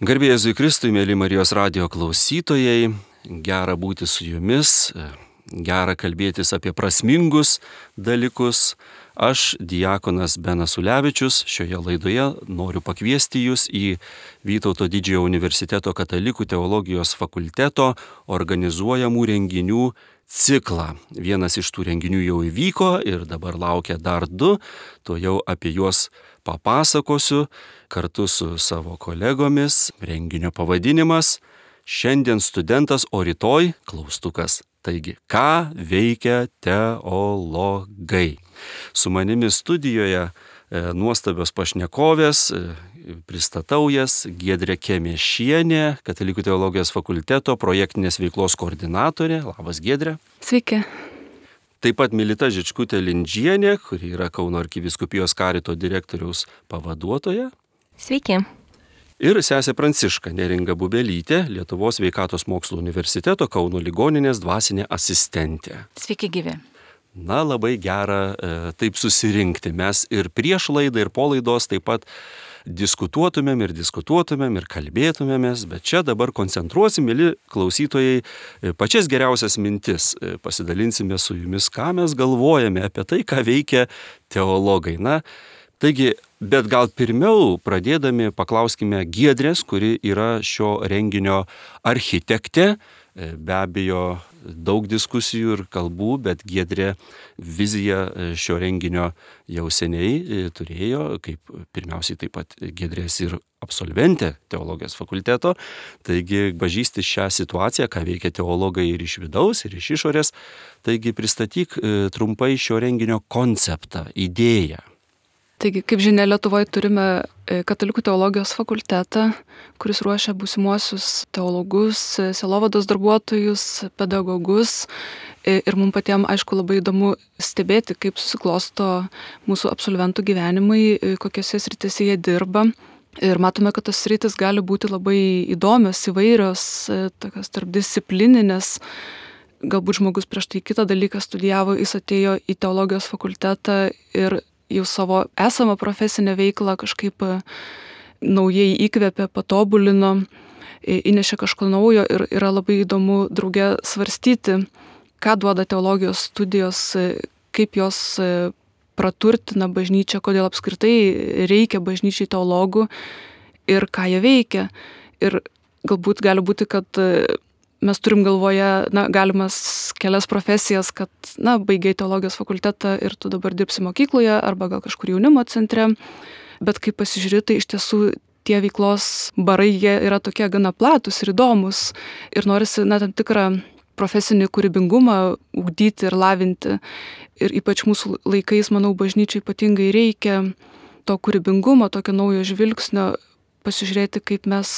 Garbėjai Jėzui Kristui, mėly Marijos radio klausytojai, gera būti su jumis, gera kalbėtis apie prasmingus dalykus. Aš, Diakonas Benas Ulevičius, šioje laidoje noriu pakviesti jūs į Vytauto didžiojo universiteto katalikų teologijos fakulteto organizuojamų renginių ciklą. Vienas iš tų renginių jau įvyko ir dabar laukia dar du, to jau apie juos papasakosiu kartu su savo kolegomis. Renginio pavadinimas - Šiandien studentas, o rytoj klaustukas. Taigi, ką veikia teologai? Su manimi studijoje e, nuostabios pašnekovės, e, pristatau jas Gedrė Kemiešienė, Katalikų teologijos fakulteto projektinės veiklos koordinatorė. Labas Gedrė. Sveiki. Taip pat Milita Žičkutė Lindžienė, kuri yra Kauno arkiviskupijos karito direktoriaus pavaduotoja. Sveiki. Ir sesė Pranciška Neringa Bubelytė, Lietuvos veikatos mokslo universiteto Kauno ligoninės dvasinė asistentė. Sveiki gyvi. Na, labai gera e, taip susirinkti. Mes ir prieš laidą, ir po laidos taip pat diskutuotumėm ir diskutuotumėm ir kalbėtumėmės, bet čia dabar koncentruosim, mėly klausytojai, e, pačias geriausias mintis. E, pasidalinsime su jumis, ką mes galvojame apie tai, ką veikia teologai. Na, taigi, bet gal pirmiau pradėdami paklauskime Giedrės, kuri yra šio renginio architektė. E, be abejo, daug diskusijų ir kalbų, bet Giedrė viziją e, šio renginio jau seniai e, turėjo, kaip pirmiausiai taip pat Giedrės ir absolventė teologijos fakulteto, taigi pažįsti šią situaciją, ką veikia teologai ir iš vidaus, ir iš išorės, taigi pristatyk e, trumpai šio renginio konceptą, idėją. Taigi, kaip žinia, Lietuvoje turime Katalikų teologijos fakultetą, kuris ruošia būsimuosius teologus, selovados darbuotojus, pedagogus Ir mums patiems, aišku, labai įdomu stebėti, kaip susiklosto mūsų absolventų gyvenimai, kokiuose sritise jie dirba. Ir matome, kad tos sritis gali būti labai įdomios, įvairios, tokios tarpdisciplininės. Galbūt žmogus prieš tai kitą dalyką studijavo, jis atėjo į teologijos fakultetą ir jau savo esamą profesinę veiklą kažkaip naujai įkvėpė, patobulino, įnešė kažko naujo ir yra labai įdomu draugė svarstyti ką duoda teologijos studijos, kaip jos e, praturtina bažnyčią, kodėl apskritai reikia bažnyčiai teologų ir ką jie veikia. Ir galbūt gali būti, kad e, mes turim galvoje, na, galimas kelias profesijas, kad, na, baigiai teologijos fakultetą ir tu dabar dirbsi mokykloje arba gal kažkur jaunimo centre, bet kai pasižiūrėtai, tai iš tiesų tie veiklos barai, jie yra tokie gana platus ir įdomus ir norisi, na, tam tikrą profesinį kūrybingumą ugdyti ir lavinti. Ir ypač mūsų laikais, manau, bažnyčiai ypatingai reikia to kūrybingumo, tokio naujo žvilgsnio, pasižiūrėti, kaip mes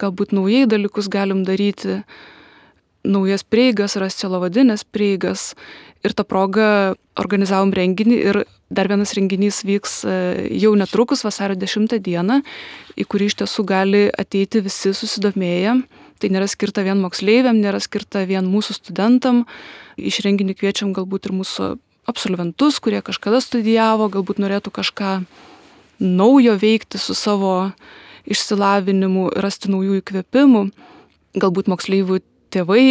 galbūt naujai dalykus galim daryti, naujas prieigas, rasti celovadinės prieigas. Ir tą progą organizavom renginį ir dar vienas renginys vyks e, jau netrukus, vasario 10 dieną, į kurį iš tiesų gali ateiti visi susidomėję Tai nėra skirta vien moksleiviam, nėra skirta vien mūsų studentam. Iš renginį kviečiam galbūt ir mūsų absolventus, kurie kažkada studijavo, galbūt norėtų kažką naujo veikti su savo išsilavinimu, rasti naujų įkvėpimų. Galbūt moksleivių tėvai,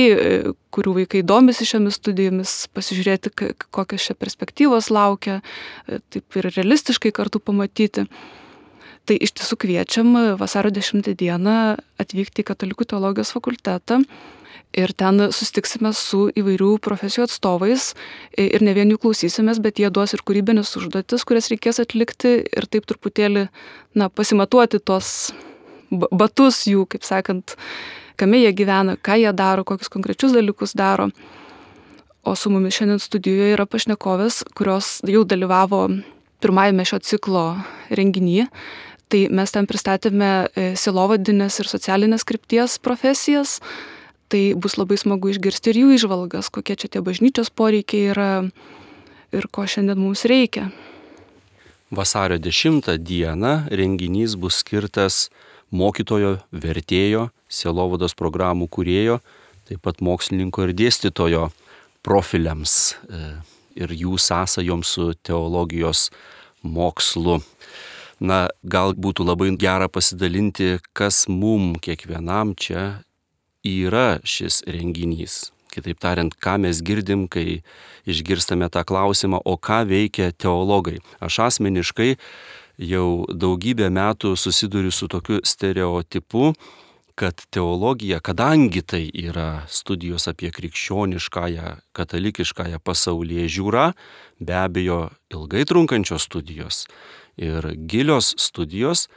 kurių vaikai domisi šiomis studijomis, pasižiūrėti, kokios čia perspektyvos laukia, taip ir realistiškai kartu pamatyti. Tai iš tiesų kviečiam vasario 10 dieną atvykti į Katalikų teologijos fakultetą ir ten sustiksime su įvairių profesijų atstovais ir ne vien jų klausysimės, bet jie duos ir kūrybinės užduotis, kurias reikės atlikti ir taip truputėlį, na, pasimatuoti tos batus jų, kaip sakant, kame jie gyvena, ką jie daro, kokius konkrečius dalykus daro. O su mumis šiandien studijoje yra pašnekovės, kurios jau dalyvavo pirmajame šio ciklo renginyje. Tai mes ten pristatėme e, silovadinės ir socialinės krypties profesijas. Tai bus labai smagu išgirsti ir jų išvalgas, kokie čia tie bažnyčios poreikiai yra ir ko šiandien mums reikia. Vasario 10 dieną renginys bus skirtas mokytojo, vertėjo, sielovados programų kūrėjo, taip pat mokslininko ir dėstytojo profiliams e, ir jų sąsajoms su teologijos mokslu. Na, gal būtų labai gera pasidalinti, kas mum kiekvienam čia yra šis renginys. Kitaip tariant, ką mes girdim, kai išgirstame tą klausimą, o ką veikia teologai. Aš asmeniškai jau daugybę metų susiduriu su tokiu stereotipu, kad teologija, kadangi tai yra studijos apie krikščioniškąją, katalikiškąją pasaulyje žiūrą, be abejo ilgai trunkančios studijos ir gilios studijos,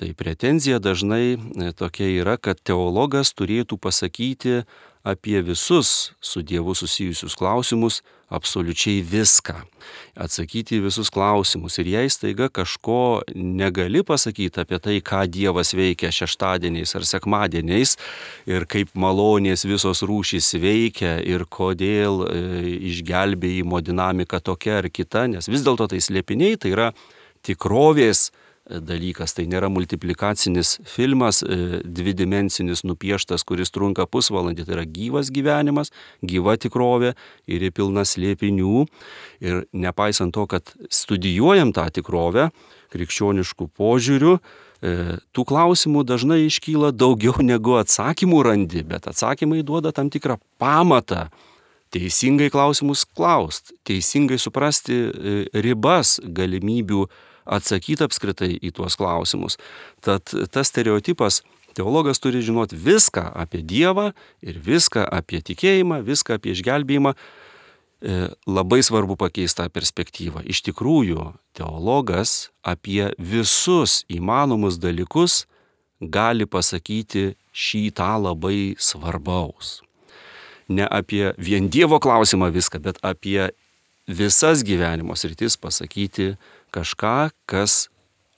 tai pretenzija dažnai e, tokia yra, kad teologas turėtų pasakyti apie visus su Dievu susijusius klausimus absoliučiai viską. Atsakyti į visus klausimus. Ir jei staiga kažko negali pasakyti apie tai, ką Dievas veikia šeštadieniais ar sekmadieniais ir kaip malonės visos rūšys veikia ir kodėl e, išgelbėjimo dinamika tokia ar kita, nes vis dėlto tai slėpiniai, tai yra tikrovės dalykas. Tai nėra multiplikacinis filmas, e, dvidimensinis nupieštas, kuris trunka pusvalandį. Tai yra gyvas gyvenimas, gyva tikrovė ir pilna slėpinių. Ir nepaisant to, kad studijuojam tą tikrovę krikščioniškų požiūrių, e, tų klausimų dažnai iškyla daugiau negu atsakymų randi, bet atsakymai duoda tam tikrą pamatą teisingai klausimus klaust, teisingai suprasti e, ribas galimybių atsakyti apskritai į tuos klausimus. Tad tas stereotipas Teologas turi žinoti viską apie Dievą ir viską apie tikėjimą, viską apie išgelbėjimą. E, labai svarbu pakeisti tą perspektyvą. Iš tikrųjų, teologas apie visus įmanomus dalykus gali pasakyti šį tą labai svarbaus. Ne apie vien Dievo klausimą viską, bet apie visas gyvenimo sritis pasakyti kažką, kas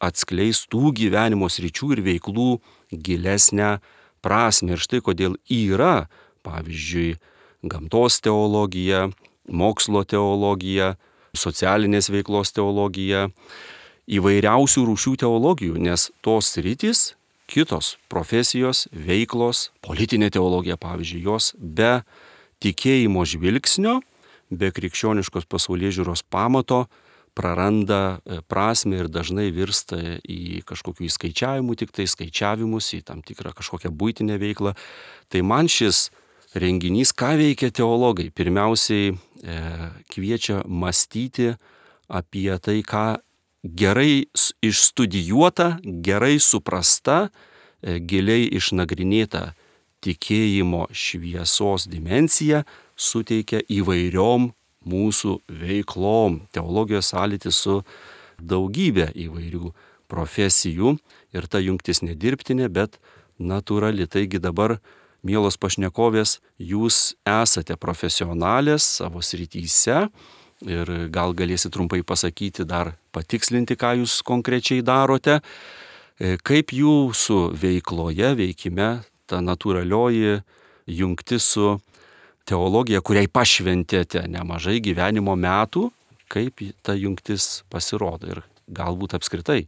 atskleis tų gyvenimo sričių ir veiklų gilesnę prasme. Ir štai kodėl yra, pavyzdžiui, gamtos teologija, mokslo teologija, socialinės veiklos teologija, įvairiausių rūšių teologijų, nes tos rytis, kitos profesijos, veiklos, politinė teologija, pavyzdžiui, jos be tikėjimo žvilgsnio, be krikščioniškos pasaulyje žiūros pamato praranda e, prasme ir dažnai virsta į kažkokių įskaičiavimų, tik tai skaičiavimus, į tam tikrą kažkokią būtinę veiklą. Tai man šis renginys, ką veikia teologai, pirmiausiai e, kviečia mąstyti apie tai, ką gerai išstudijuota, gerai suprasta, e, giliai išnagrinėta tikėjimo šviesos dimencija suteikia įvairiom mūsų veiklom. Teologijos sąlytis su daugybė įvairių profesijų ir ta jungtis nedirbtinė, bet natūrali. Taigi dabar, mielos pašnekovės, jūs esate profesionalės savo srityse ir gal galėsit trumpai pasakyti, dar patikslinti, ką jūs konkrečiai darote, e, kaip jūsų veikloje, veikime ta natūralioji jungtis su teologija, kuriai pašventėte nemažai gyvenimo metų, kaip ta jungtis pasirodo ir galbūt apskritai.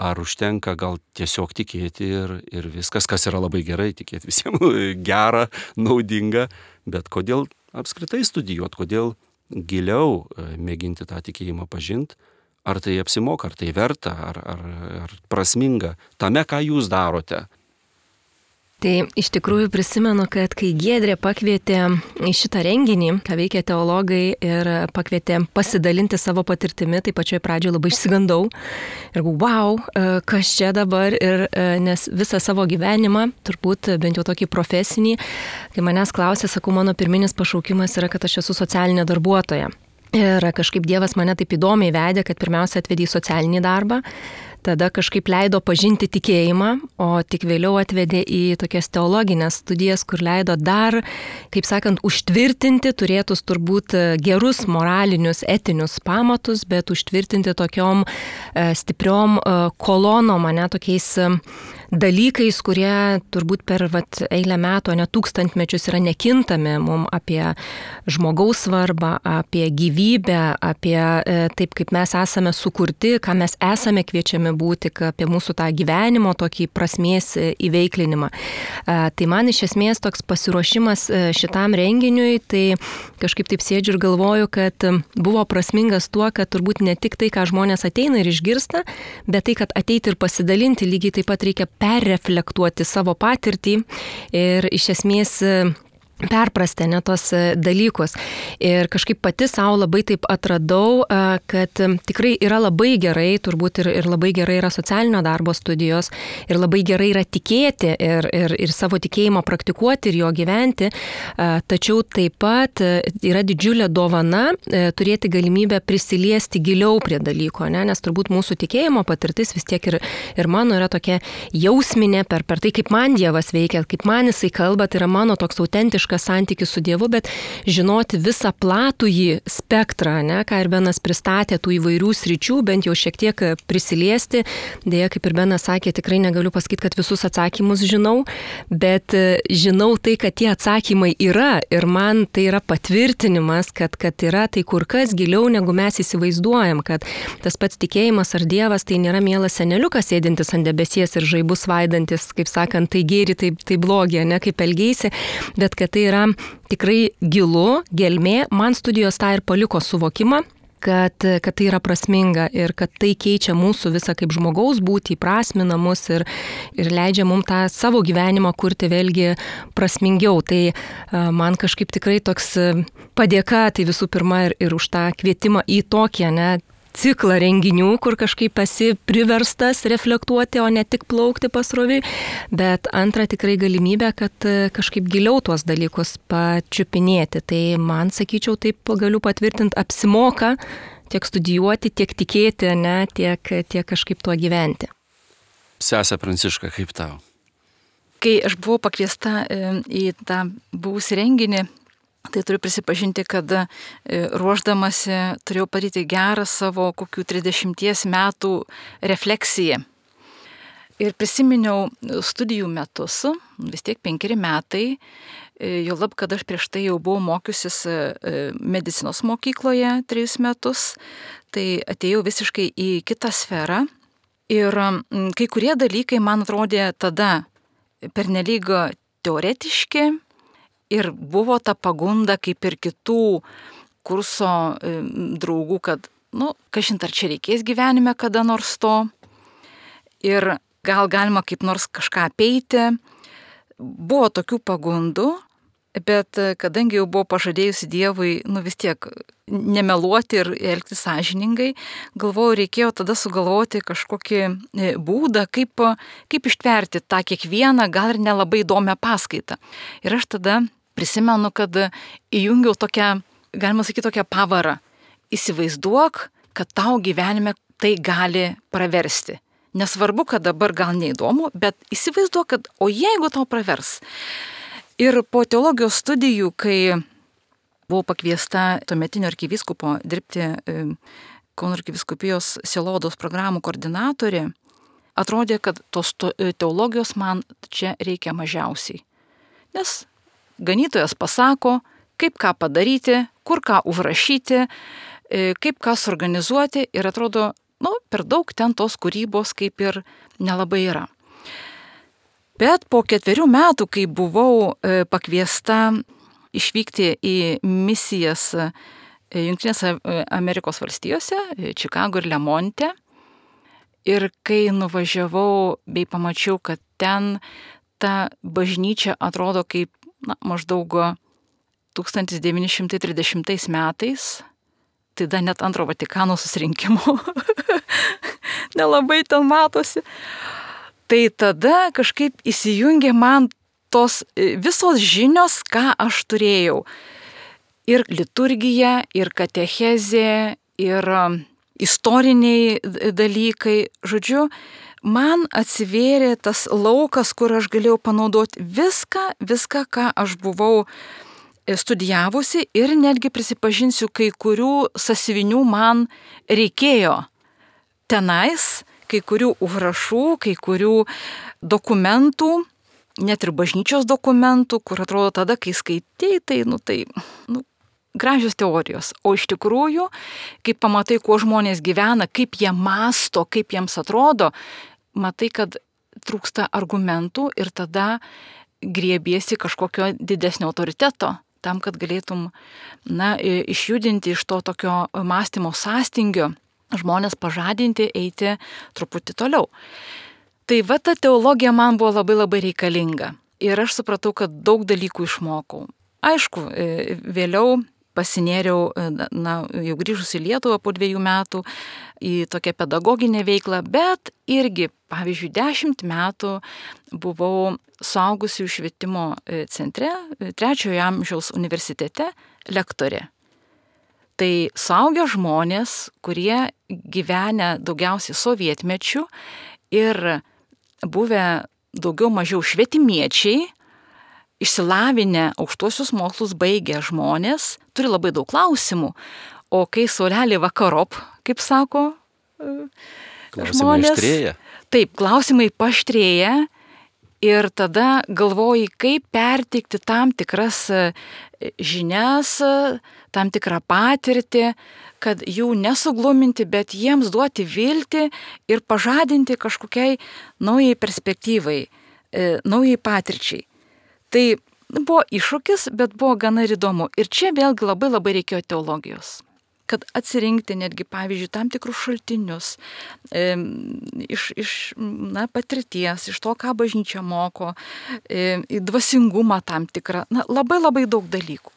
Ar užtenka gal tiesiog tikėti ir, ir viskas, kas yra labai gerai, tikėti visiems gera, naudinga, bet kodėl apskritai studijuoti, kodėl giliau e, mėginti tą tikėjimą pažinti, ar tai apsimoka, ar tai verta, ar, ar, ar prasminga tame, ką jūs darote, Tai iš tikrųjų prisimenu, kad kai Giedrė pakvietė į šitą renginį, ką veikia teologai ir pakvietė pasidalinti savo patirtimi, tai pačioje pradžioje labai išsigandau ir galvoju, wow, e, kas čia dabar, ir, e, nes visą savo gyvenimą, turbūt bent jau tokį profesinį, kai manęs klausė, sakau, mano pirminis pašaukimas yra, kad aš esu socialinė darbuotoja. Ir kažkaip Dievas mane taip įdomiai vedė, kad pirmiausia atvedė į socialinį darbą, tada kažkaip leido pažinti tikėjimą, o tik vėliau atvedė į tokias teologinės studijas, kur leido dar, kaip sakant, užtvirtinti turėtus turbūt gerus moralinius, etinius pamatus, bet užtvirtinti tokiom e, stipriom e, kolonom, ne tokiais dalykais, kurie turbūt per vat, eilę metų, ne tūkstantmečius yra nekintami mums apie žmogaus svarbą, apie gyvybę, apie e, taip, kaip mes esame sukurti, ką mes esame kviečiami būti, apie mūsų tą gyvenimo tokį prasmės įveiklinimą. Tai man iš esmės toks pasiruošimas šitam renginiui, tai kažkaip taip sėdžiu ir galvoju, kad buvo prasmingas tuo, kad turbūt ne tik tai, ką žmonės ateina ir išgirsta, bet tai, kad ateiti ir pasidalinti, lygiai taip pat reikia perreflektuoti savo patirtį ir iš esmės perprasti ne tos e, dalykus. Ir kažkaip pati savo labai taip atradau, e, kad tikrai yra labai gerai, turbūt ir, ir labai gerai yra socialinio darbo studijos, ir labai gerai yra tikėti ir, ir, ir savo tikėjimą praktikuoti ir jo gyventi, e, tačiau taip pat yra didžiulė dovana turėti galimybę prisiliesti giliau prie dalyko, ne? nes turbūt mūsų tikėjimo patirtis vis tiek ir, ir mano yra tokia jausminė per, per tai, kaip man Dievas veikia, kaip man jisai kalba, tai yra mano toks autentiškas asmenišką santykį su Dievu, bet žinoti visą platųjį spektrą, ne, ką ir Benas pristatė tų įvairių sričių, bent jau šiek tiek prisiliesti. Dėja, kaip ir Benas sakė, tikrai negaliu pasakyti, kad visus atsakymus žinau, bet e, žinau tai, kad tie atsakymai yra ir man tai yra patvirtinimas, kad, kad yra tai kur kas giliau, negu mes įsivaizduojam, kad tas pats tikėjimas ar Dievas tai nėra mielas seneliukas sėdintis ant debesies ir žaibus vaidantis, kaip sakant, tai gėri, tai, tai blogį, ne kaip elgeisi, bet kad tai tai yra tikrai gilu, gelmė, man studijos tą ir paliko suvokimą, kad, kad tai yra prasminga ir kad tai keičia mūsų visą kaip žmogaus būti, įprasmina mus ir, ir leidžia mums tą savo gyvenimą kurti vėlgi prasmingiau. Tai man kažkaip tikrai toks padėka, tai visų pirma ir, ir už tą kvietimą į tokią, ne, ciklą renginių, kur kažkaip esi priverstas reflektuoti, o ne tik plaukti pasrovi, bet antra tikrai galimybė, kad e, kažkaip giliau tuos dalykus pačiupinėti. Tai man, sakyčiau, taip galiu patvirtinti, apsimoka tiek studijuoti, tiek tikėti, ne, tiek, tiek kažkaip tuo gyventi. Sesė Pranciška, kaip tau? Kai aš buvau pakviesta e, į tą buvusį renginį, Tai turiu prisipažinti, kad e, ruoždamasi turėjau padaryti gerą savo kokių 30 metų refleksiją. Ir prisiminiau studijų metus, vis tiek penkeri metai, e, jau lab, kad aš prieš tai jau buvau mokiusis e, medicinos mokykloje trejus metus, tai atėjau visiškai į kitą sferą. Ir kai kurie dalykai man atrodė tada pernelyg teoretiški, ir buvo ta pagunda, kaip ir kitų kurso e, draugų, kad, nu, kažint ar čia reikės gyvenime kada nors to. Ir gal galima kaip nors kažką apeiti. Buvo tokių pagundų, bet e, kadangi jau buvo pažadėjusi Dievui, nu vis tiek nemeluoti ir elgtis sąžiningai, galvojau, reikėjo tada sugalvoti kažkokį e, būdą, kaip, kaip ištverti tą kiekvieną, gal ir nelabai įdomią paskaitą. Ir aš tada prisimenu, kad įjungiau tokią, galima sakyti, tokią pavarą. Įsivaizduok, kad tau gyvenime tai gali praversti. Nesvarbu, kad dabar gal neįdomu, bet įsivaizduok, kad o jeigu tau pravers. Ir po teologijos studijų, kai buvau pakviesta tuometinio arkiviskupo dirbti e, Kauno arkiviskupijos Silodos programų koordinatorė, atrodė, kad tos teologijos man čia reikia mažiausiai. Nes ganytojas pasako, kaip ką padaryti, kur ką užrašyti, e, kaip ką suorganizuoti ir atrodo, nu, per daug ten tos kūrybos kaip ir nelabai yra. Bet po ketverių metų, kai buvau e, pakviesta išvykti į misijas e, Junktinėse Amerikos valstijose, Čikago ir Lemonte, ir kai nuvažiavau bei pamačiau, kad ten ta bažnyčia atrodo kaip na, maždaug 1930 metais, tai dar net antro Vatikano susirinkimo nelabai ten matosi. Tai tada kažkaip įsijungė man tos e, visos žinios, ką aš turėjau. Ir liturgija, ir katechezė, ir istoriniai dalykai. Žodžiu, man atsivėrė tas laukas, kur aš galėjau panaudoti viską, viską, ką aš buvau e, studijavusi ir netgi prisipažinsiu, kai kurių sasivinių man reikėjo tenais, kai kurių užrašų, kai kurių dokumentų, net ir bažnyčios dokumentų, kur atrodo tada, kai skaitai, tai, nu tai, nu, gražios teorijos, o iš tikrųjų, kai pamatai, kuo žmonės gyvena, kaip jie masto, kaip jiems atrodo, matai, kad trūksta argumentų ir tada griebiesi kažkokio didesnio autoriteto tam, kad galėtum, na, išjudinti iš to tokio mąstymo sąstingio, žmonės pažadinti, eiti truputį toliau. Tai va ta teologija man buvo labai labai reikalinga. Ir aš supratau, kad daug dalykų išmokau. Aišku, vėliau pasinėriau, e, na, jau grįžus į Lietuvą po dviejų metų į tokią pedagoginę veiklą, bet irgi, pavyzdžiui, dešimt metų buvau suaugusių švietimo e, centre, e, trečiojo amžiaus universitete, lektorė. Tai suaugę žmonės, kurie gyvenę daugiausiai sovietmečių ir buvę daugiau mažiau švietimiečiai, išsilavinę aukštuosius mokslus baigę žmonės turi labai daug klausimų. O kai saulelė vakarop, kaip sako e, klausimai žmonės. Ištrėja. Taip, klausimai paštrėja ir tada galvoji, kaip perteikti tam tikras e, žinias, tam tikrą patirtį, kad jų nesugluminti, bet jiems duoti viltį ir pažadinti kažkokiai naujai perspektyvai, e, naujai patirčiai. Tai buvo iššūkis, bet buvo gana ir įdomu. Ir čia vėlgi labai labai reikėjo teologijos kad atsirinkti netgi, pavyzdžiui, tam tikrus šaltinius e, iš, iš na, patirties, iš to, ką bažnyčia moko, e, dvasingumą tam tikrą, na, labai labai daug dalykų.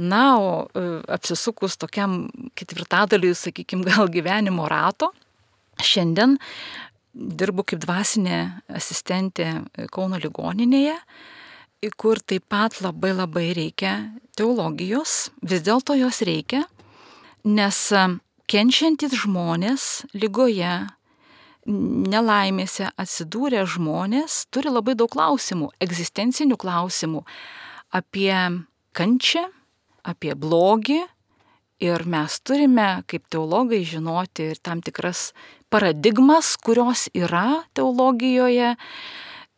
Na, o e, apsisukus tokiam ketvirtadaliui, sakykime, gal gyvenimo rato, šiandien dirbu kaip dvasinė asistentė Kauno ligoninėje kur taip pat labai labai reikia teologijos, vis dėlto jos reikia, nes kenčiantys žmonės lygoje, nelaimėse atsidūrę žmonės turi labai daug klausimų, egzistencinių klausimų apie kančią, apie blogį ir mes turime kaip teologai žinoti ir tam tikras paradigmas, kurios yra teologijoje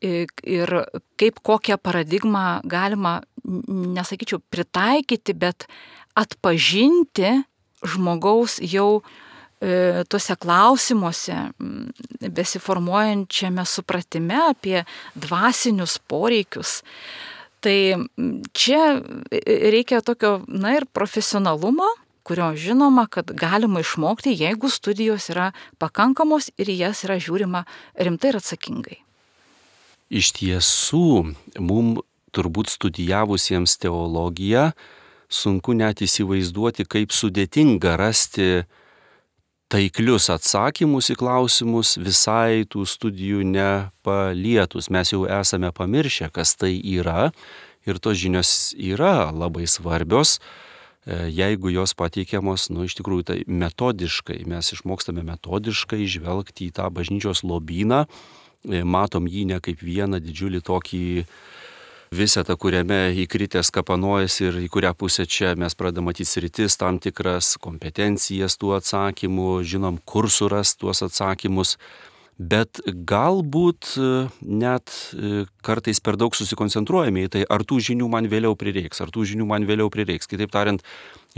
ir kaip kokią paradigmą galima, nesakyčiau, pritaikyti, bet atpažinti žmogaus jau e, tuose klausimuose, besiformuojančiame supratime apie dvasinius poreikius. Tai čia reikia tokio, na ir profesionalumo, kurio žinoma, kad galima išmokti, jeigu studijos yra pakankamos ir jas yra žiūrima rimtai ir atsakingai. Iš tiesų, mum turbūt studijavusiems teologiją sunku net įsivaizduoti, kaip sudėtinga rasti taiklius atsakymus į klausimus visai tų studijų nepalietus. Mes jau esame pamiršę, kas tai yra ir tos žinios yra labai svarbios, e, jeigu jos pateikiamos, nu, iš tikrųjų, tai metodiškai, mes išmokstame metodiškai žvelgti į tą bažnyčios lobyną matom jį ne kaip vieną didžiulį tokį visetą, kuriame įkritęs kapanojas ir į kurią pusę čia mes pradedame matyti sritis, tam tikras kompetencijas tų atsakymų, žinom, kur suras tuos atsakymus, bet galbūt e, net e, kartais per daug susikoncentruojame į tai, ar tų žinių man vėliau prireiks, ar tų žinių man vėliau prireiks. Kitaip tariant,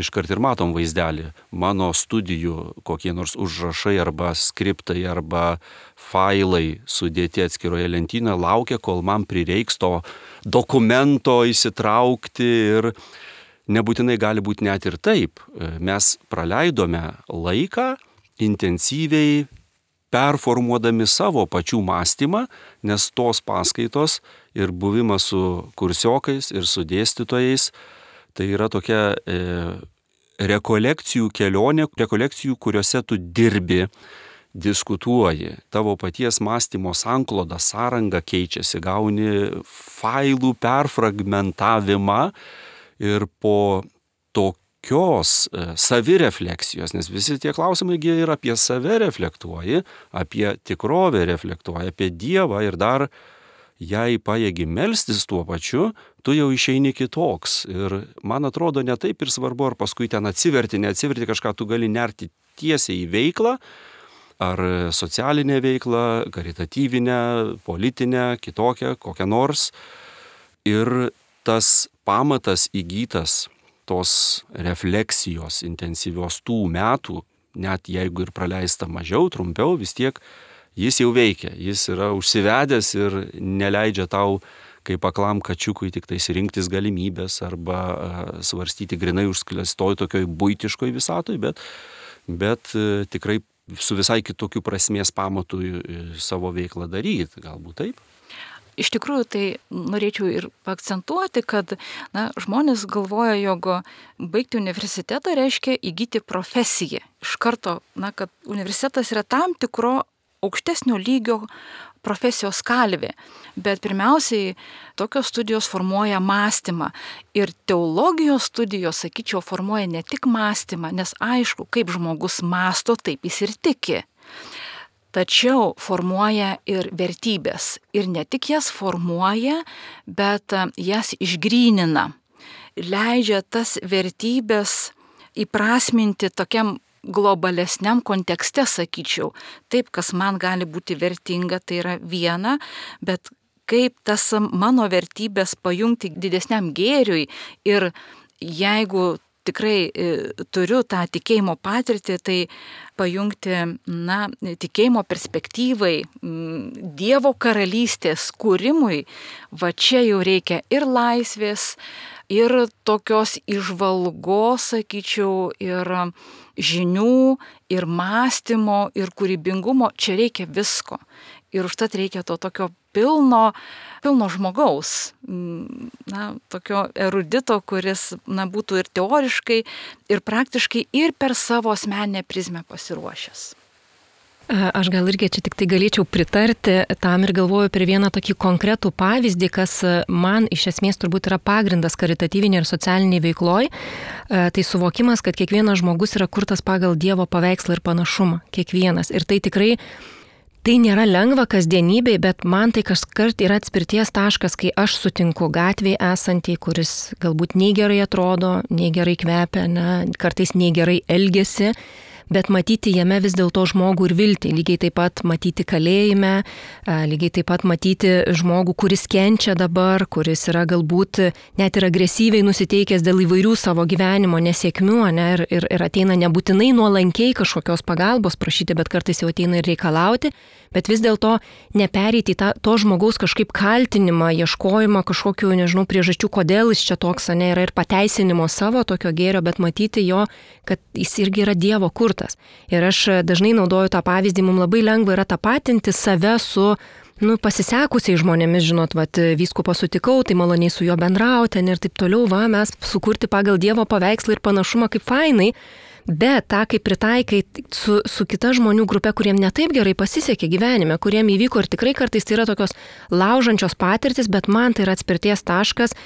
iškart ir matom vaizdelį. Mano studijų kokie nors užrašai arba skriptai arba failai sudėti atskiroje lentynoje laukia, kol man prireiks to dokumento įsitraukti ir nebūtinai gali būti net ir taip. Mes praleidome laiką intensyviai performuodami savo pačių mąstymą, nes tos paskaitos ir buvimas su kursiokais ir su dėstytojais Tai yra tokia e, rekolekcijų kelionė, rekolekcijų, kuriuose tu dirbi, diskutuoji, tavo paties mąstymo sankloda, sąranga keičiasi, gauni failų perfragmentavimą ir po tokios e, savirefleksijos, nes visi tie klausimai ir apie save reflektuoji, apie tikrovę reflektuoji, apie Dievą ir dar jei pajėgi melstis tuo pačiu, tu jau išeini kitoks. Ir man atrodo, ne taip ir svarbu, ar paskui ten atsiverti, neatsiverti kažką, tu gali nerti tiesiai į veiklą, ar socialinę veiklą, karitatyvinę, politinę, kitokią, kokią nors. Ir tas pamatas įgytas tos refleksijos intensyvios tų metų, net jeigu ir praleista mažiau, trumpiau, vis tiek jis jau veikia, jis yra užsivedęs ir neleidžia tau kaip aklam kačiukui tik tais rinktis galimybės arba svarstyti grinai užsklestoj tokioj būtiškoj visatoj, bet, bet e, tikrai su visai kitokiu prasmės pamatu savo veiklą daryti, galbūt taip. Iš tikrųjų, tai norėčiau ir akcentuoti, kad na, žmonės galvoja, jog baigti universitetą reiškia įgyti profesiją. Iš karto, na, kad universitetas yra tam tikro aukštesnio lygio profesijos kalvė. Bet pirmiausiai tokios studijos formuoja mąstymą. Ir teologijos studijos, sakyčiau, formuoja ne tik mąstymą, nes aišku, kaip žmogus masto, taip jis ir tiki. Tačiau formuoja ir vertybės. Ir ne tik jas formuoja, bet jas išgrynina. Leidžia tas vertybės įprasminti tokiam globalesniam kontekste, sakyčiau. Taip, kas man gali būti vertinga, tai yra viena, bet kaip tas mano vertybės pajungti didesniam gėriui ir jeigu tikrai e, turiu tą tikėjimo patirtį, tai pajungti, na, tikėjimo perspektyvai, Dievo karalystės kūrimui, va čia jau reikia ir laisvės, ir tokios išvalgos, sakyčiau, ir žinių, ir mąstymo, ir kūrybingumo, čia reikia visko. Ir užtat reikia to tokio pilno, pilno žmogaus, na, tokio erudito, kuris, na, būtų ir teoriškai, ir praktiškai, ir per savo asmenę prizmę pasiruošęs. Aš gal irgi čia tik tai galėčiau pritarti tam ir galvoju per vieną tokį konkretų pavyzdį, kas man iš esmės turbūt yra pagrindas karitatyvinė ir socialiniai veikloj. Tai suvokimas, kad kiekvienas žmogus yra kurtas pagal Dievo paveikslą ir panašumą. Kiekvienas. Ir tai tikrai Tai nėra lengva kasdienybei, bet man tai kažkart yra atspirties taškas, kai aš sutinku gatvėje esantį, kuris galbūt nei gerai atrodo, nei gerai kvepia, ne, kartais nei gerai elgesi bet matyti jame vis dėlto žmogų ir viltį. Lygiai taip pat matyti kalėjime, lygiai taip pat matyti žmogų, kuris kenčia dabar, kuris yra galbūt net ir agresyviai nusiteikęs dėl įvairių savo gyvenimo nesėkmių, ne, ir, ir, ir ateina nebūtinai nuolankiai kažkokios pagalbos prašyti, bet kartais jau ateina ir reikalauti, bet vis dėlto nepereiti tą, to žmogaus kažkaip kaltinimą, ieškojimą kažkokių, nežinau, priežasčių, kodėl jis čia toks, ne, yra ir pateisinimo savo tokio gėrio, bet matyti jo, kad jis irgi yra Dievo kurtas. Ir aš dažnai naudoju tą pavyzdį, mums labai lengva yra tapatinti save su nu, pasisekusiai žmonėmis, žinot, vat, vyskupą sutikau, tai maloniai su juo bendrauti ir taip toliau, va, mes sukurti pagal Dievo paveikslą ir panašumą kaip fainai, bet tą kaip pritaikai su, su kita žmonių grupė, kuriem netaip gerai pasisekė gyvenime, kuriem įvyko ir tikrai kartais tai yra tokios laužančios patirtis, bet man tai yra atspirties taškas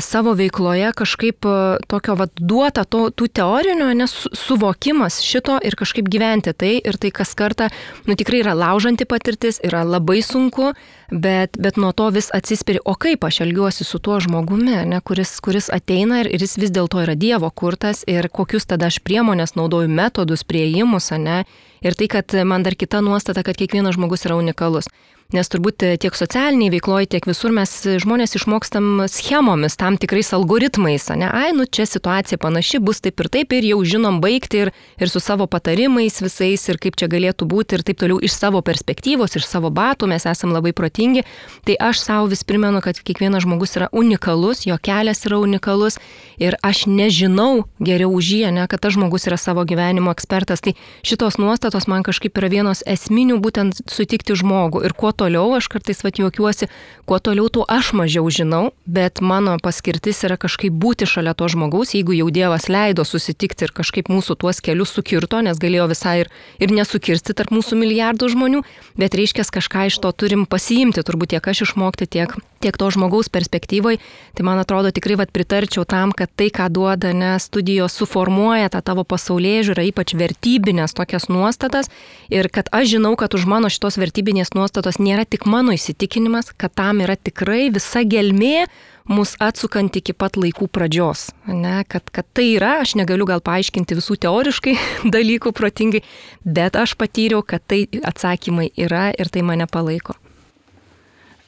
savo veikloje kažkaip e, tokio vad duota to, tų teorinių, nes suvokimas šito ir kažkaip gyventi tai ir tai kas kartą, nu tikrai yra laužanti patirtis, yra labai sunku, bet, bet nuo to vis atsispiri, o kaip aš elgiuosi su tuo žmogumi, ne, kuris, kuris ateina ir, ir jis vis dėlto yra Dievo kurtas ir kokius tada aš priemonės naudoju, metodus, prieimus, ne. Ir tai, kad man dar kita nuostata, kad kiekvienas žmogus yra unikalus. Nes turbūt tiek socialiniai veikloje, tiek visur mes žmonės išmokstam schemomis, tam tikrais algoritmais, ne, ai, nu čia situacija panaši, bus taip ir taip ir jau žinom baigti ir, ir su savo patarimais visais ir kaip čia galėtų būti ir taip toliau iš savo perspektyvos, iš savo batų mes esam labai protingi. Tai aš savo vis primenu, kad kiekvienas žmogus yra unikalus, jo kelias yra unikalus ir aš nežinau geriau už jį, ne, kad tas žmogus yra savo gyvenimo ekspertas. Tai šitos nuostatos man kažkaip yra vienos esminių būtent sutikti žmogų ir kuo toliau, aš kartais vat juokiuosi, kuo toliau, tuo aš mažiau žinau, bet mano paskirtis yra kažkaip būti šalia to žmogaus, jeigu jau Dievas leido susitikti ir kažkaip mūsų tuos kelius sukirto, nes galėjo visai ir, ir nesukirsti tarp mūsų milijardų žmonių, bet reiškia kažką iš to turim pasiimti, turbūt tiek aš išmokti, tiek, tiek to žmogaus perspektyvai. Tai man atrodo tikrai vat pritarčiau tam, kad tai, ką duoda, ne, studijos suformuoja tą tavo pasaulyje žiūrą, ypač vertybinės tokias nuostatas ir kad aš žinau, kad už mano šitos vertybinės nuostatos nėra tik mano įsitikinimas, kad tam yra tikrai visa gelmė mus atsukant iki pat laikų pradžios. Ne, kad, kad tai yra, aš negaliu gal paaiškinti visų teoriškai dalykų protingai, bet aš patyriau, kad tai atsakymai yra ir tai mane palaiko.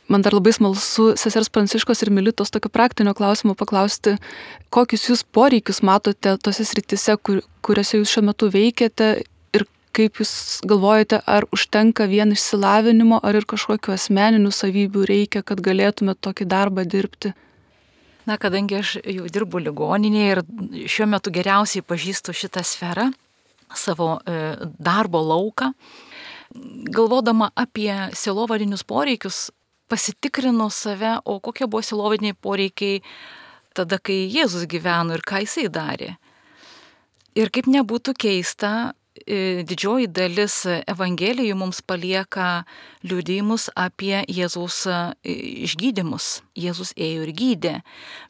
Man dar labai smalsu sesers Pranciškos ir Militos tokio praktinio klausimo paklausti, kokius jūs poreikius matote tose sritise, kur, kuriuose jūs šiuo metu veikiate ir kaip jūs galvojate, ar užtenka vien išsilavinimo, ar ir kažkokiu asmeniniu savybių reikia, kad galėtumėte tokį darbą dirbti. Na, kadangi aš jau dirbu ligoninėje ir šiuo metu geriausiai pažįstu šitą sferą, savo e, darbo lauką, galvodama apie silovadinius poreikius, pasitikrinu save, o kokie buvo silovadiniai poreikiai tada, kai Jėzus gyveno ir ką jisai darė. Ir kaip nebūtų keista, didžioji dalis Evangelijų mums palieka liūdėjimus apie Jėzaus e, išgydymus. Jėzus ėjo ir gydė.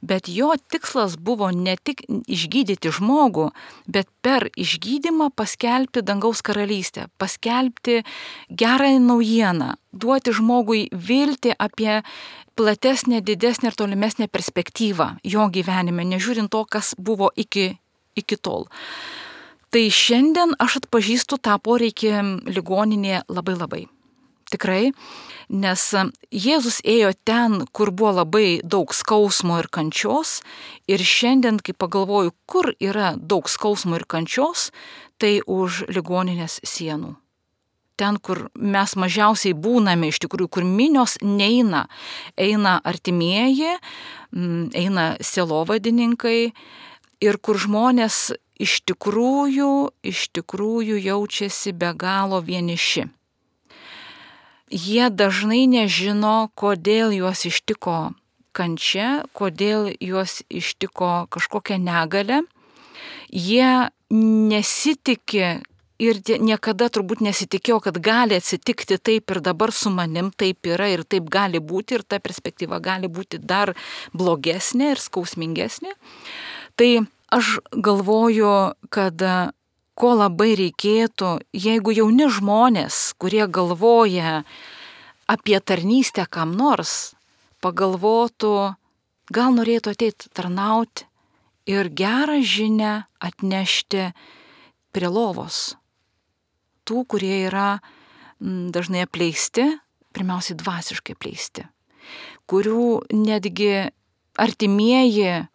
Bet jo tikslas buvo ne tik išgydyti žmogų, bet per išgydymą paskelbti dangaus karalystę, paskelbti gerą naujieną, duoti žmogui viltį apie platesnę, didesnę ir tolimesnę perspektyvą jo gyvenime, nežiūrint to, kas buvo iki, iki tol. Tai šiandien aš atpažįstu tą poreikį ligoninėje labai labai. Tikrai, nes Jėzus ėjo ten, kur buvo labai daug skausmo ir kančios ir šiandien, kai pagalvoju, kur yra daug skausmo ir kančios, tai už ligoninės sienų. Ten, kur mes mažiausiai būname, iš tikrųjų, kur minios neina, eina artimieji, eina sielovadininkai ir kur žmonės iš tikrųjų, iš tikrųjų jaučiasi be galo vieniši. Jie dažnai nežino, kodėl juos ištiko kančia, kodėl juos ištiko kažkokia negalė. Jie nesitikė ir niekada turbūt nesitikėjo, kad gali atsitikti taip ir dabar su manim taip yra ir taip gali būti ir ta perspektyva gali būti dar blogesnė ir skausmingesnė. Tai Aš galvoju, kad ko labai reikėtų, jeigu jauni žmonės, kurie galvoja apie tarnystę kam nors, pagalvotų, gal norėtų ateiti tarnauti ir gerą žinę atnešti prie lovos. Tų, kurie yra dažnai apleisti, pirmiausiai dvasiškai apleisti, kurių netgi artimieji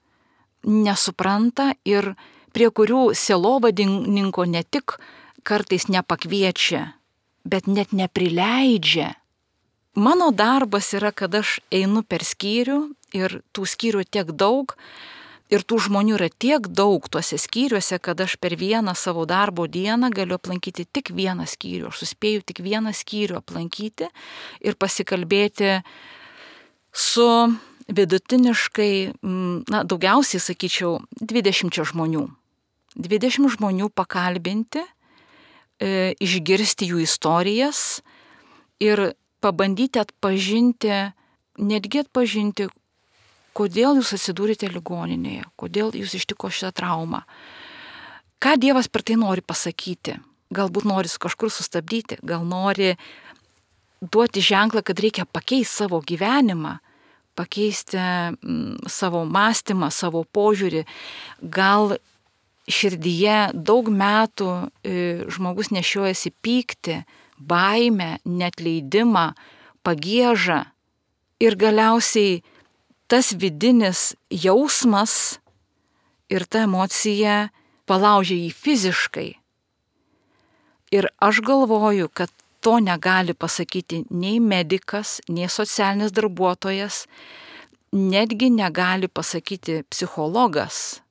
nesupranta ir prie kurių selovadininko ne tik kartais nepakviečia, bet net neprileidžia. Mano darbas yra, kad aš einu per skyrių ir tų skyrių tiek daug, ir tų žmonių yra tiek daug tuose skyriuose, kad aš per vieną savo darbo dieną galiu aplankyti tik vieną skyrių. Aš suspėju tik vieną skyrių aplankyti ir pasikalbėti su vidutiniškai, na, daugiausiai, sakyčiau, 20 žmonių. 20 žmonių pakalbinti, e, išgirsti jų istorijas ir pabandyti atpažinti, netgi atpažinti, kodėl jūs atsidūrėte ligoninėje, kodėl jūs ištiko šitą traumą. Ką Dievas per tai nori pasakyti? Galbūt nori kažkur sustabdyti, gal nori duoti ženklą, kad reikia pakeisti savo gyvenimą, pakeisti mm, savo mąstymą, savo požiūrį. Gal širdyje daug metų e, žmogus nešiojasi pykti, baimę, netleidimą, pagėžą ir galiausiai tas vidinis jausmas ir ta emocija palaužia jį fiziškai. Ir aš galvoju, kad to negali pasakyti nei medikas, nei socialinis darbuotojas, netgi negali pasakyti psichologas.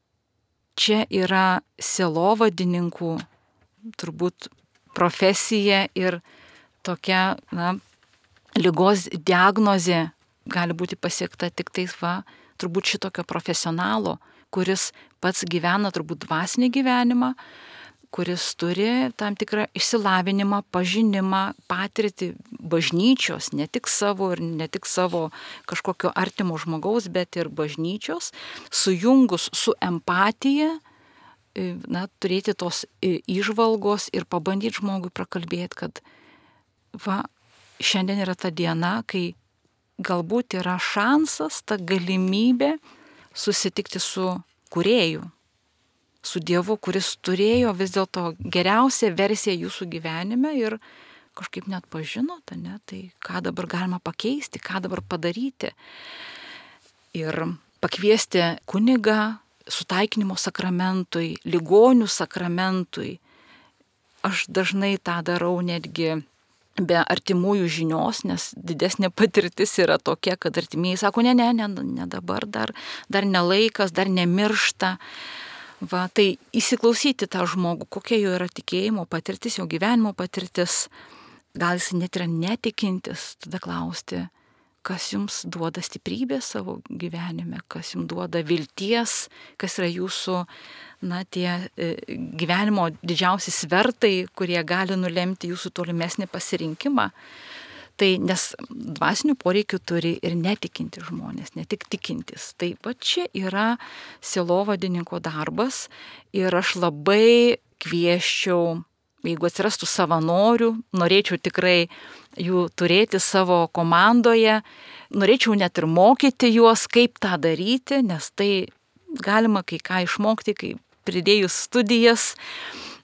Čia yra selovadininkų turbūt profesija ir tokia, na, lygos diagnozė gali būti pasiekta tik tais va, turbūt šitokio profesionalo, kuris pats gyvena turbūt dvasinį gyvenimą, kuris turi tam tikrą išsilavinimą, pažinimą, patirtį bažnyčios, ne tik savo ir ne tik savo kažkokio artimo žmogaus, bet ir bažnyčios, sujungus su empatija, na, turėti tos išvalgos ir pabandyti žmogui prakalbėti, kad va, šiandien yra ta diena, kai galbūt yra šansas, ta galimybė susitikti su kurėju, su Dievu, kuris turėjo vis dėlto geriausią versiją jūsų gyvenime ir kažkaip net pažinot, ne, tai ką dabar galima pakeisti, ką dabar padaryti. Ir pakviesti kunigą sutaikinimo sakramentui, ligonių sakramentui. Aš dažnai tą darau netgi be artimųjų žinios, nes didesnė patirtis yra tokia, kad artimieji sako, ne, ne, ne, ne dabar, dar, dar nelaikas, dar nemiršta. Va, tai įsiklausyti tą žmogų, kokia jo yra tikėjimo patirtis, jo gyvenimo patirtis, gal jis net yra netikintis, tada klausti, kas jums duoda stiprybę savo gyvenime, kas jums duoda vilties, kas yra jūsų, na, tie e, gyvenimo didžiausi svertai, kurie gali nulemti jūsų tolimesnį pasirinkimą. Tai nes dvasinių poreikių turi ir netikinti žmonės, ne tik tikintis. Tai va čia yra silovadininko darbas ir aš labai kvieščiau, jeigu atsirastų savanorių, norėčiau tikrai jų turėti savo komandoje, norėčiau net ir mokyti juos, kaip tą daryti, nes tai galima kai ką išmokti, kai pridėjus studijas,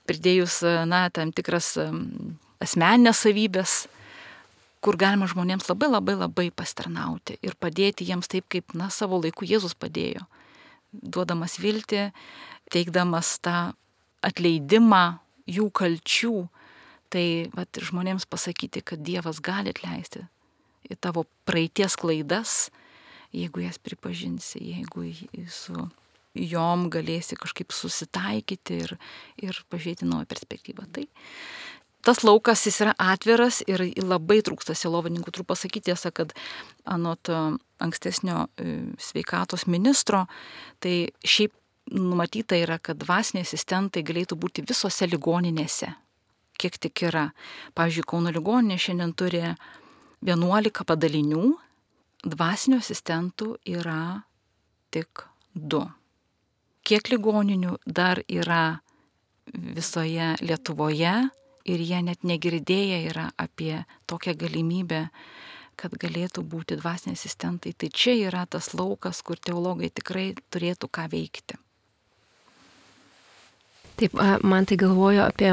pridėjus, na, tam tikras asmeninės savybės, kur galima žmonėms labai labai labai pastarnauti ir padėti jiems taip, kaip, na, savo laiku Jėzus padėjo, duodamas viltį, teikdamas tą atleidimą jų kalčių, tai vat, žmonėms pasakyti, kad Dievas gali atleisti į tavo praeities klaidas, jeigu jas pripažinsi, jeigu su jom galėsi kažkaip susitaikyti ir, ir pažiūrėti naują perspektyvą. Tai tas laukas jis yra atviras ir labai trūksta silovininkų. Turiu pasakyti tiesą, kad anot e, ankstesnio e, sveikatos ministro, tai šiaip numatyta yra, kad dvasiniai asistentai galėtų būti visose ligoninėse, kiek tik yra. Pavyzdžiui, Kauno ligoninė šiandien turi 11 padalinių, dvasinių asistentų yra tik 2. Kiek ligoninių dar yra visoje Lietuvoje, ir jie net negirdėję yra apie tokią galimybę, kad galėtų būti dvasiniai asistentai. Tai čia yra tas laukas, kur teologai tikrai turėtų ką veikti. Taip, man tai galvoju apie,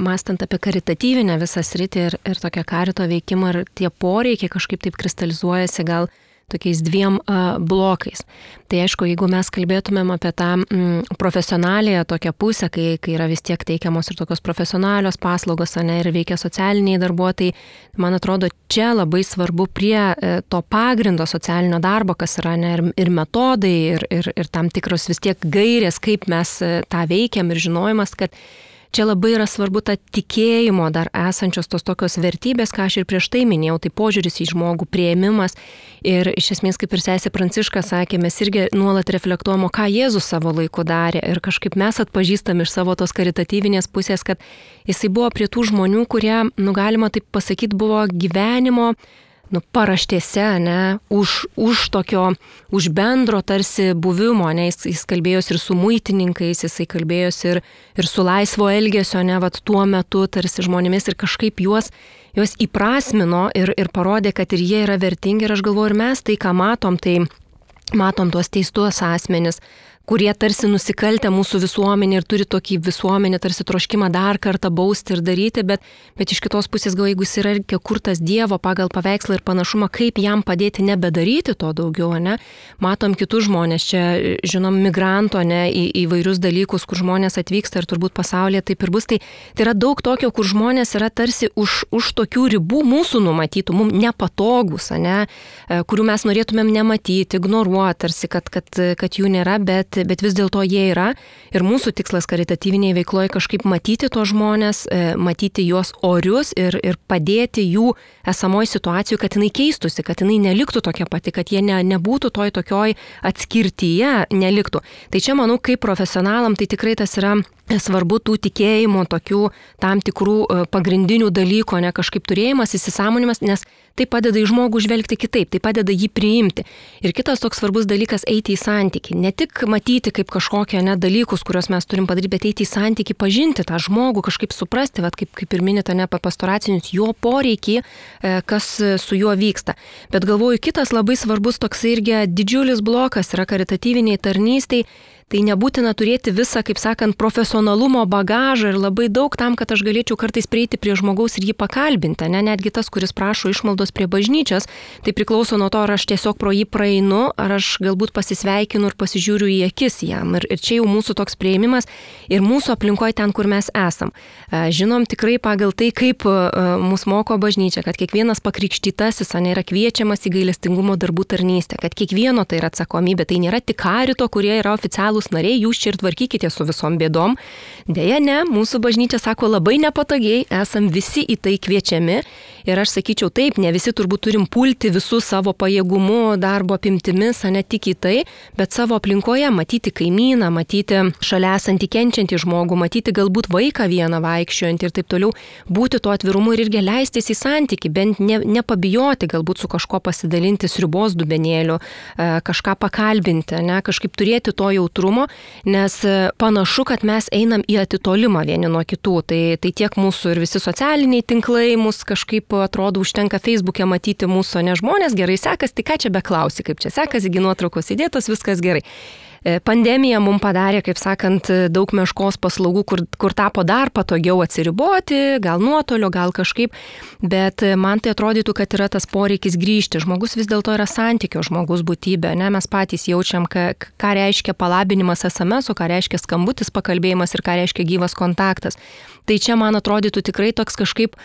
mastant apie karitatyvinę visą sritį ir, ir tokią karito veikimą, ir tie poreikiai kažkaip taip kristalizuojasi gal tokiais dviem blokais. Tai aišku, jeigu mes kalbėtumėm apie tą mm, profesionaliją tokią pusę, kai, kai yra vis tiek teikiamos ir tokios profesionalios paslaugos, ne, ir veikia socialiniai darbuotojai, man atrodo, čia labai svarbu prie e, to pagrindo socialinio darbo, kas yra ne, ir, ir metodai, ir, ir, ir tam tikros vis tiek gairės, kaip mes e, tą veikiam ir žinojimas, kad čia labai yra svarbu ta tikėjimo dar esančios tos tokios vertybės, ką aš ir prieš tai minėjau, tai požiūris į žmogų, prieimimas. Ir iš esmės, kaip ir sesė Pranciška sakė, mes irgi nuolat reflektuojamo, ką Jėzus savo laiku darė. Ir kažkaip mes atpažįstam iš savo tos karitatyvinės pusės, kad jisai buvo prie tų žmonių, kurie, nu galima taip pasakyti, buvo gyvenimo nu, paraštėse, ne, už, už tokio, už bendro tarsi buvimo, ne, jis, jis kalbėjosi ir su muitininkais, jisai kalbėjosi ir, ir su laisvo elgesio, ne, vat tuo metu tarsi žmonėmis ir kažkaip juos, juos įprasmino ir, ir parodė, kad ir jie yra vertingi. Ir aš galvoju, ir mes tai, ką matom, tai matom tuos teistus asmenis, kurie tarsi nusikaltę mūsų visuomenė ir turi tokį visuomenę tarsi troškimą dar kartą bausti ir daryti, bet, bet iš kitos pusės gal jeigu jis yra kurtas Dievo pagal paveikslą ir panašumą, kaip jam padėti nebedaryti to daugiau, ne? Matom kitus žmonės, čia žinom migranto, ne, į įvairius dalykus, kur žmonės atvyksta ir turbūt pasaulyje taip ir bus. Tai, tai yra daug tokio, kur žmonės yra tarsi už, už tokių ribų mūsų numatytų, mums nepatogus, ne, e, kurių mes norėtumėm nematyti, ignoruoti, tarsi, kad, kad, kad jų nėra, bet bet, bet vis dėlto jie yra. Ir mūsų tikslas karitatyviniai veikloje kažkaip matyti tos žmonės, e, matyti juos orius ir, ir padėti jų esamoji situacijų, kad jinai keistusi, kad jinai neliktų tokia pati, kad jie ne, nebūtų toj tokioj atskirtyje, neliktų. Tai čia manau, kaip profesionalam tai tikrai tas yra svarbu tų tikėjimų, tokių tam tikrų e, pagrindinių dalykų, ne kažkaip turėjimas, įsisamonimas, nes tai padeda į žmogų žvelgti kitaip, tai padeda jį priimti. Ir kitas toks svarbus dalykas - eiti į santyki. Ne tik matyti kaip kažkokie ne dalykus, kuriuos mes turim padaryti, bet eiti į santyki, pažinti tą žmogų, kažkaip suprasti, vat, kaip, kaip ir minite, ne pastoracinius, jo poreikį, e, kas su juo vyksta. Bet galvoju, kitas labai svarbus toks irgi didžiulis blokas yra karitatyviniai tarnystai tai nebūtina turėti visą, kaip sakant, profesionalumo bagažą ir labai daug tam, kad aš galėčiau kartais prieiti prie žmogaus ir jį pakalbinti. Ne, netgi tas, kuris prašo išmaldos prie bažnyčios, tai priklauso nuo to, ar aš tiesiog pro jį praeinu, ar aš galbūt pasisveikinu ir pasižiūriu į akis jam. Ir, ir čia jau mūsų toks prieimimas ir mūsų aplinkoje ten, kur mes esam. E, žinom tikrai pagal tai, kaip e, mūsų moko bažnyčia, kad kiekvienas pakrikštytasis yra kviečiamas į gailestingumo darbų tarnystę, kad kiekvieno tai yra atsakomybė, tai nėra tik karito, kurie yra oficialūs nariai, jūs čia ir tvarkykite su visom bėdom. Deja, ne, mūsų bažnyčia sako labai nepatogiai, esam visi į tai kviečiami Ir aš sakyčiau, taip, ne visi turbūt turim pulti visų savo pajėgumų, darbo apimtimis, ne tik į tai, bet savo aplinkoje matyti kaimyną, matyti šalia esantį kenčiantį žmogų, matyti galbūt vaiką vieną vaikščiojant ir taip toliau, būti tuo atvirumu ir irgi leistis į santyki, bent ne, nepabijoti galbūt su kažko pasidalinti sriubos dubenėliu, e, kažką pakalbinti, ne, kažkaip turėti to jautrumo, nes e, panašu, kad mes einam į atitolimą vieni nuo kitų. Tai, tai tiek mūsų ir visi socialiniai tinklai mus kažkaip atrodo užtenka Facebook'e matyti mūsų, ne žmonės gerai sekas, tai ką čia beklausi, kaip čia sekas, įgi nuotraukos įdėtos, viskas gerai. E, pandemija mums padarė, kaip sakant, daug meškos paslaugų, kur, kur tapo dar patogiau atsiriboti, gal nuotolio, gal kažkaip, bet man tai atrodytų, kad yra tas poreikis grįžti. Žmogus vis dėlto yra santykio žmogus būtybė, ne? mes patys jaučiam, ką, ką reiškia palabinimas SMS, ką reiškia skambutis pakalbėjimas ir ką reiškia gyvas kontaktas. Tai čia man atrodytų tikrai toks kažkaip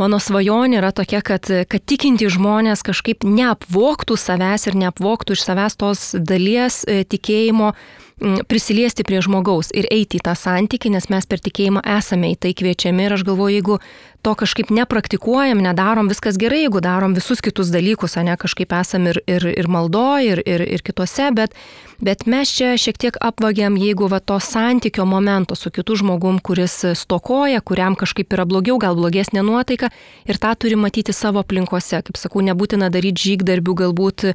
Mano svajonė yra tokia, kad, kad tikinti žmonės kažkaip neapvoktų savęs ir neapvoktų iš savęs tos dalies e, tikėjimo prisiliesti prie žmogaus ir eiti į tą santykį, nes mes per tikėjimą esame į tai kviečiami. Ir aš galvoju, jeigu to kažkaip nepraktikuojam, nedarom, viskas gerai, jeigu darom visus kitus dalykus, ne kažkaip esam ir, ir, ir maldoje, ir, ir, ir kitose, bet, bet mes čia šiek tiek apvagiam, jeigu va to santykio momento su kitu žmogum, kuris stokoja, kuriam kažkaip yra blogiau, gal blogesnė nuotaika ir tą turi matyti savo aplinkose. Kaip sakau, nebūtina daryti žygdarbių, galbūt e,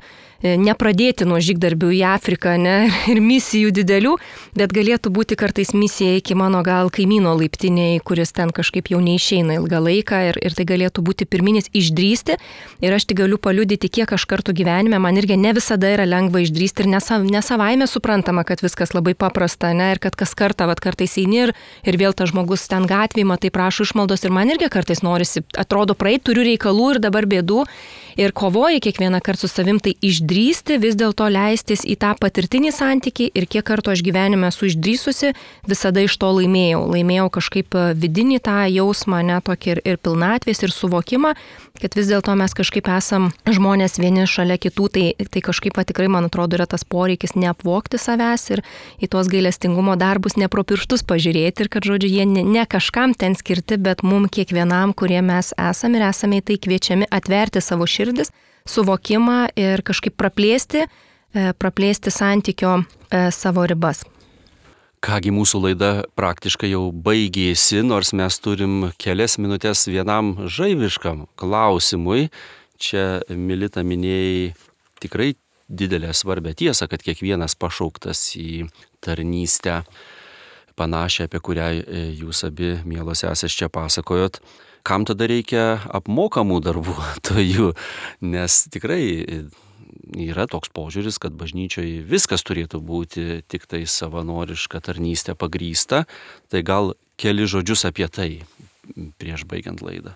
nepradėti nuo žygdarbių į Afriką ne, ir misijų didelių, bet galėtų būti kartais misija iki mano gal kaimyno laiptiniai, kuris ten kažkaip jau neišeina ilgą ilgą laiką ir, ir tai galėtų būti pirminis išdrysti. Ir aš tik galiu paliudyti, kiek aš kartų gyvenime, man irgi ne visada yra lengva išdrysti ir nesa, nesavaime suprantama, kad viskas labai paprasta, ne, ir kad kas kartą, vad kartais eini ir, ir vėl tas žmogus ten gatvėje, matai prašo išmaldos ir man irgi kartais norisi, atrodo, praeit turiu reikalų ir dabar bėdų ir kovoji kiekvieną kartą su savim, tai išdrysti, vis dėlto leistis į tą patirtinį santykį ir kiek kartų aš gyvenime esu išdrysusi, visada iš to laimėjau. Laimėjau kažkaip vidinį tą jausmą, ne tokį ir, ir pilnatvės, ir suvokimą, kad vis dėlto mes kažkaip esam žmonės vieni šalia kitų, tai, tai kažkaip tikrai, man atrodo, yra tas poreikis neapvokti savęs ir į tuos gailestingumo darbus ne pro pirštus pažiūrėti ir kad, žodžiu, jie ne, ne kažkam ten skirti, bet mum kiekvienam, kurie mes esame ir esame į tai kviečiami atverti savo širdis, suvokimą ir kažkaip praplėsti, e, praplėsti santykio e, savo ribas. Kągi mūsų laida praktiškai jau baigėsi, nors mes turim kelias minutės vienam žaiviškam klausimui. Čia Milita minėjai tikrai didelę svarbę tiesą, kad kiekvienas pašauktas į tarnystę panašią, apie kurią e, jūs abi, mielos esės, čia pasakojot kam tada reikia apmokamų darbuotojų, nes tikrai yra toks požiūris, kad bažnyčioje viskas turėtų būti tik tai savanoriška tarnystė pagrysta, tai gal keli žodžius apie tai prieš baigiant laidą.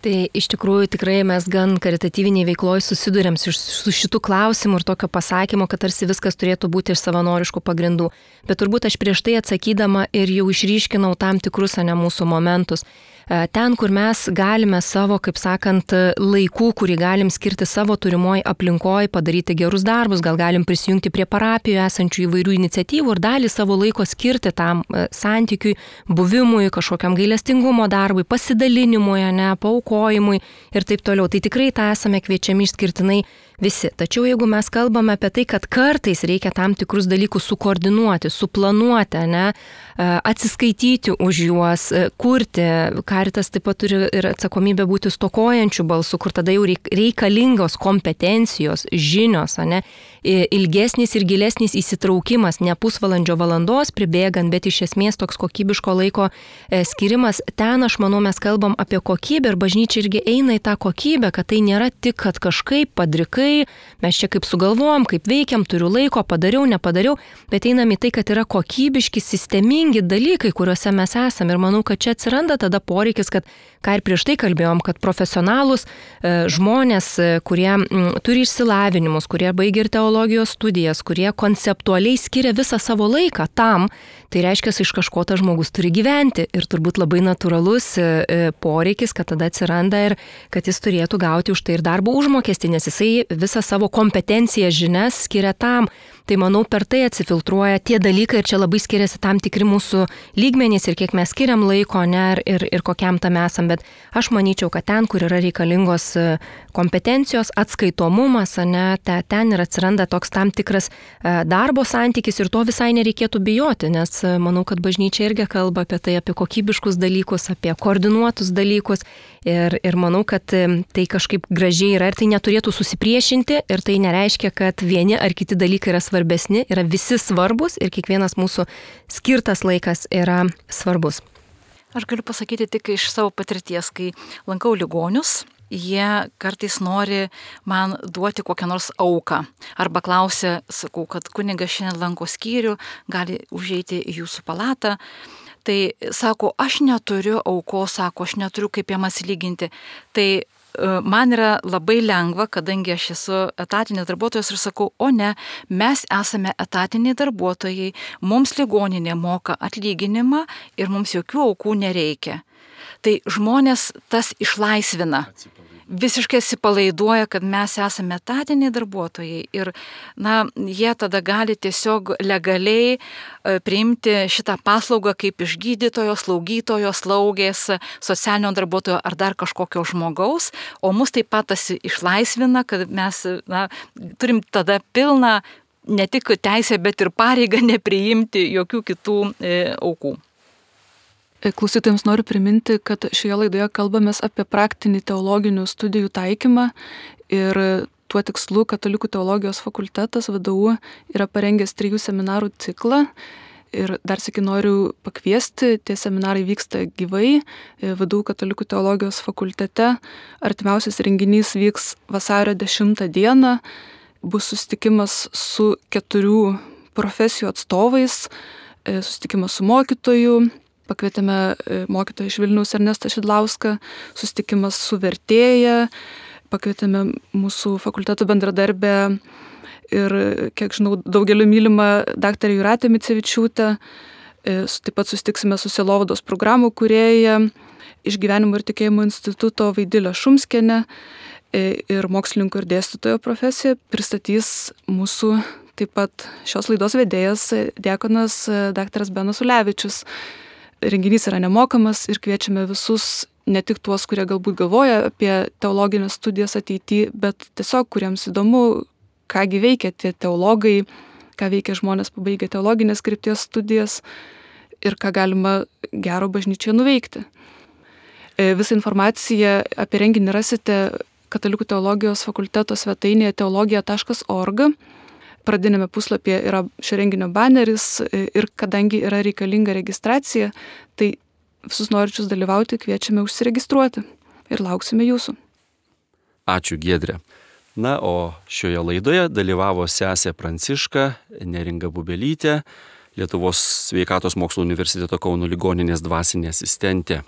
Tai iš tikrųjų tikrai mes gan karitatyviniai veikloje susidurėm su, šitu klausimu ir tokio pasakymo, kad tarsi viskas turėtų būti iš savanoriškų pagrindų. Bet turbūt aš prieš tai atsakydama ir jau išryškinau tam tikrus, ne mūsų momentus. E, ten, kur mes galime savo, kaip sakant, laikų, kurį galim skirti savo turimoji aplinkoje, padaryti gerus darbus, gal galim prisijungti prie parapijų esančių įvairių iniciatyvų ir dalį savo laiko skirti tam e, santykiui, buvimui, kažkokiam gailestingumo darbui, pasidalinimui, ne, paukojimui ir taip toliau. Tai tikrai tą esame kviečiami išskirtinai visi. Tačiau jeigu mes kalbame apie tai, kad kartais reikia tam tikrus dalykus sukoordinuoti, suplanuoti, ne, e, atsiskaityti už juos, kurti, ką karitas taip pat turi ir atsakomybę būti stokojančių balsų, kur tada jau reikalingos kompetencijos, žinios, ne, ilgesnis ir gilesnis įsitraukimas, ne pusvalandžio valandos pribėgant, bet iš esmės toks kokybiško laiko e, skirimas. Ten, aš manau, mes kalbam apie kokybę ir bažnyčia irgi eina į tą kokybę, kad tai nėra tik, kad kažkaip padrikai mes čia kaip sugalvojom, kaip veikiam, turiu laiko, padariau, nepadariau, bet einam į tai, kad yra kokybiški, sistemingi dalykai, kuriuose mes esame. Ir manau, kad čia atsiranda tada poreikis, kad, ką ir prieš tai kalbėjom, kad profesionalus e, žmonės, e, kurie turi išsilavinimus, kurie baigia ir teologijos studijas, kurie konceptualiai skiria visą savo laiką tam, tai reiškia, iš kažko tas žmogus turi gyventi. Ir turbūt labai natūralus e, e, poreikis, kad tada atsiranda ir kad jis turėtų gauti už tai ir darbo užmokestį, nes jisai visą savo kompetenciją, žinias skiria tam. Tai manau, per tai atsifiltruoja tie dalykai ir čia labai skiriasi tam tikri mūsų lygmenys ir kiek mes skiriam laiko, ne, ir, ir, kokiam tam esam. Bet aš manyčiau, kad ten, kur yra reikalingos e, kompetencijos, atskaitomumas, ne, te, ten ir atsiranda toks tam tikras e, darbo santykis ir to visai nereikėtų bijoti, nes e, manau, kad bažnyčia irgi kalba apie tai, apie kokybiškus dalykus, apie koordinuotus dalykus. Ir, ir manau, kad tai kažkaip gražiai yra ir tai neturėtų susipriešinti ir tai nereiškia, kad vieni ar kiti dalykai yra svarbesni, yra visi svarbus ir kiekvienas mūsų skirtas laikas yra svarbus. Aš galiu pasakyti tik iš savo patirties, kai lankau ligonius, jie kartais nori man duoti kokią nors auką. Arba klausia, sakau, kad kunigas šiandien lanko skyrių, gali užeiti į jūsų palatą. Tai sako, aš neturiu aukos, sako, aš neturiu kaip jam atsilyginti. Tai e, man yra labai lengva, kadangi aš esu etatinės darbuotojas ir sakau, o ne, mes esame etatiniai darbuotojai, mums ligoninė moka atlyginimą ir mums jokių aukų nereikia. Tai žmonės tas išlaisvina. Atsiprašau visiškai atsipalaiduoja, kad mes esame etatiniai darbuotojai ir, na, jie tada gali tiesiog legaliai e, priimti šitą paslaugą kaip iš gydytojo, slaugytojo, slaugės, socialinio darbuotojo ar dar kažkokio žmogaus, o mus taip pat tas išlaisvina, kad mes na, turim tada pilną ne tik teisę, bet ir pareigą nepriimti jokių kitų e, aukų. Klausytėms noriu priminti, kad šioje laidoje kalbamės apie praktinį teologinių studijų taikymą ir tuo tikslu Katalikų teologijos fakultetas VDU yra parengęs trijų seminarų ciklą. Ir dar sėki noriu pakviesti, tie seminarai vyksta gyvai, VDU Katalikų teologijos fakultete. Artimiausias renginys vyks vasario 10 dieną, bus susitikimas su keturių profesijų atstovais, susitikimas su mokytoju, pakvietėme e, mokytoją iš Vilnius Ernestą Šidlauską, sustikimas su vertėja, pakvietėme mūsų fakulteto bendradarbę ir, kiek žinau, daugeliu mylimą daktarį Juratę Micevičiūtę. E, taip pat sustiksime su Selovados programų kurieja iš Gyvenimo ir tikėjimo instituto Vaidilę Šumskienę e, ir mokslininko ir dėstytojo profesiją pristatys mūsų taip pat šios laidos vedėjas Diekonas dr. Benas Ulevičius renginys yra nemokamas ir kviečiame visus ne tik tuos, kurie galbūt galvoja apie teologinės studijas ateityje, bet tiesiog kuriems įdomu, kągi veikia tie teologai, ką veikia žmonės pabaigę teologinės krypties studijas ir ką galima gero bažnyčioje nuveikti. E, visą informaciją apie renginį rasite Katalikų teologijos fakulteto svetainėje teologija.org pradinėme puslapyje yra šio renginio baneris ir kadangi yra reikalinga registracija, tai visus norinčius dalyvauti kviečiame užsiregistruoti ir lauksime jūsų. Ačiū Gedrė. Na, o šioje laidoje dalyvavo sesė Pranciška, Neringa Bubelytė, Lietuvos sveikatos mokslo universiteto Kauno ligoninės dvasinė asistentė.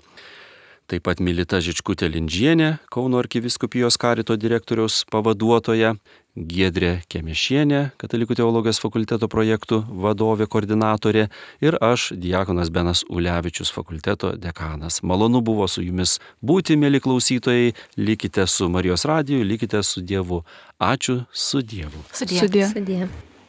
Taip pat Milita Žičkutė Lindžienė, Kauno arkiviskupijos karito direktoriaus pavaduotoja, Giedrė Kemešienė, Katalikų teologijos fakulteto projektų vadovė, koordinatorė ir aš, Diekonas Benas Ulevičius, fakulteto dekanas. Malonu buvo su jumis būti, mėly klausytojai, likite su Marijos radiju, likite su Dievu. Ačiū su Dievu. Sudie. Sudie. Sudie.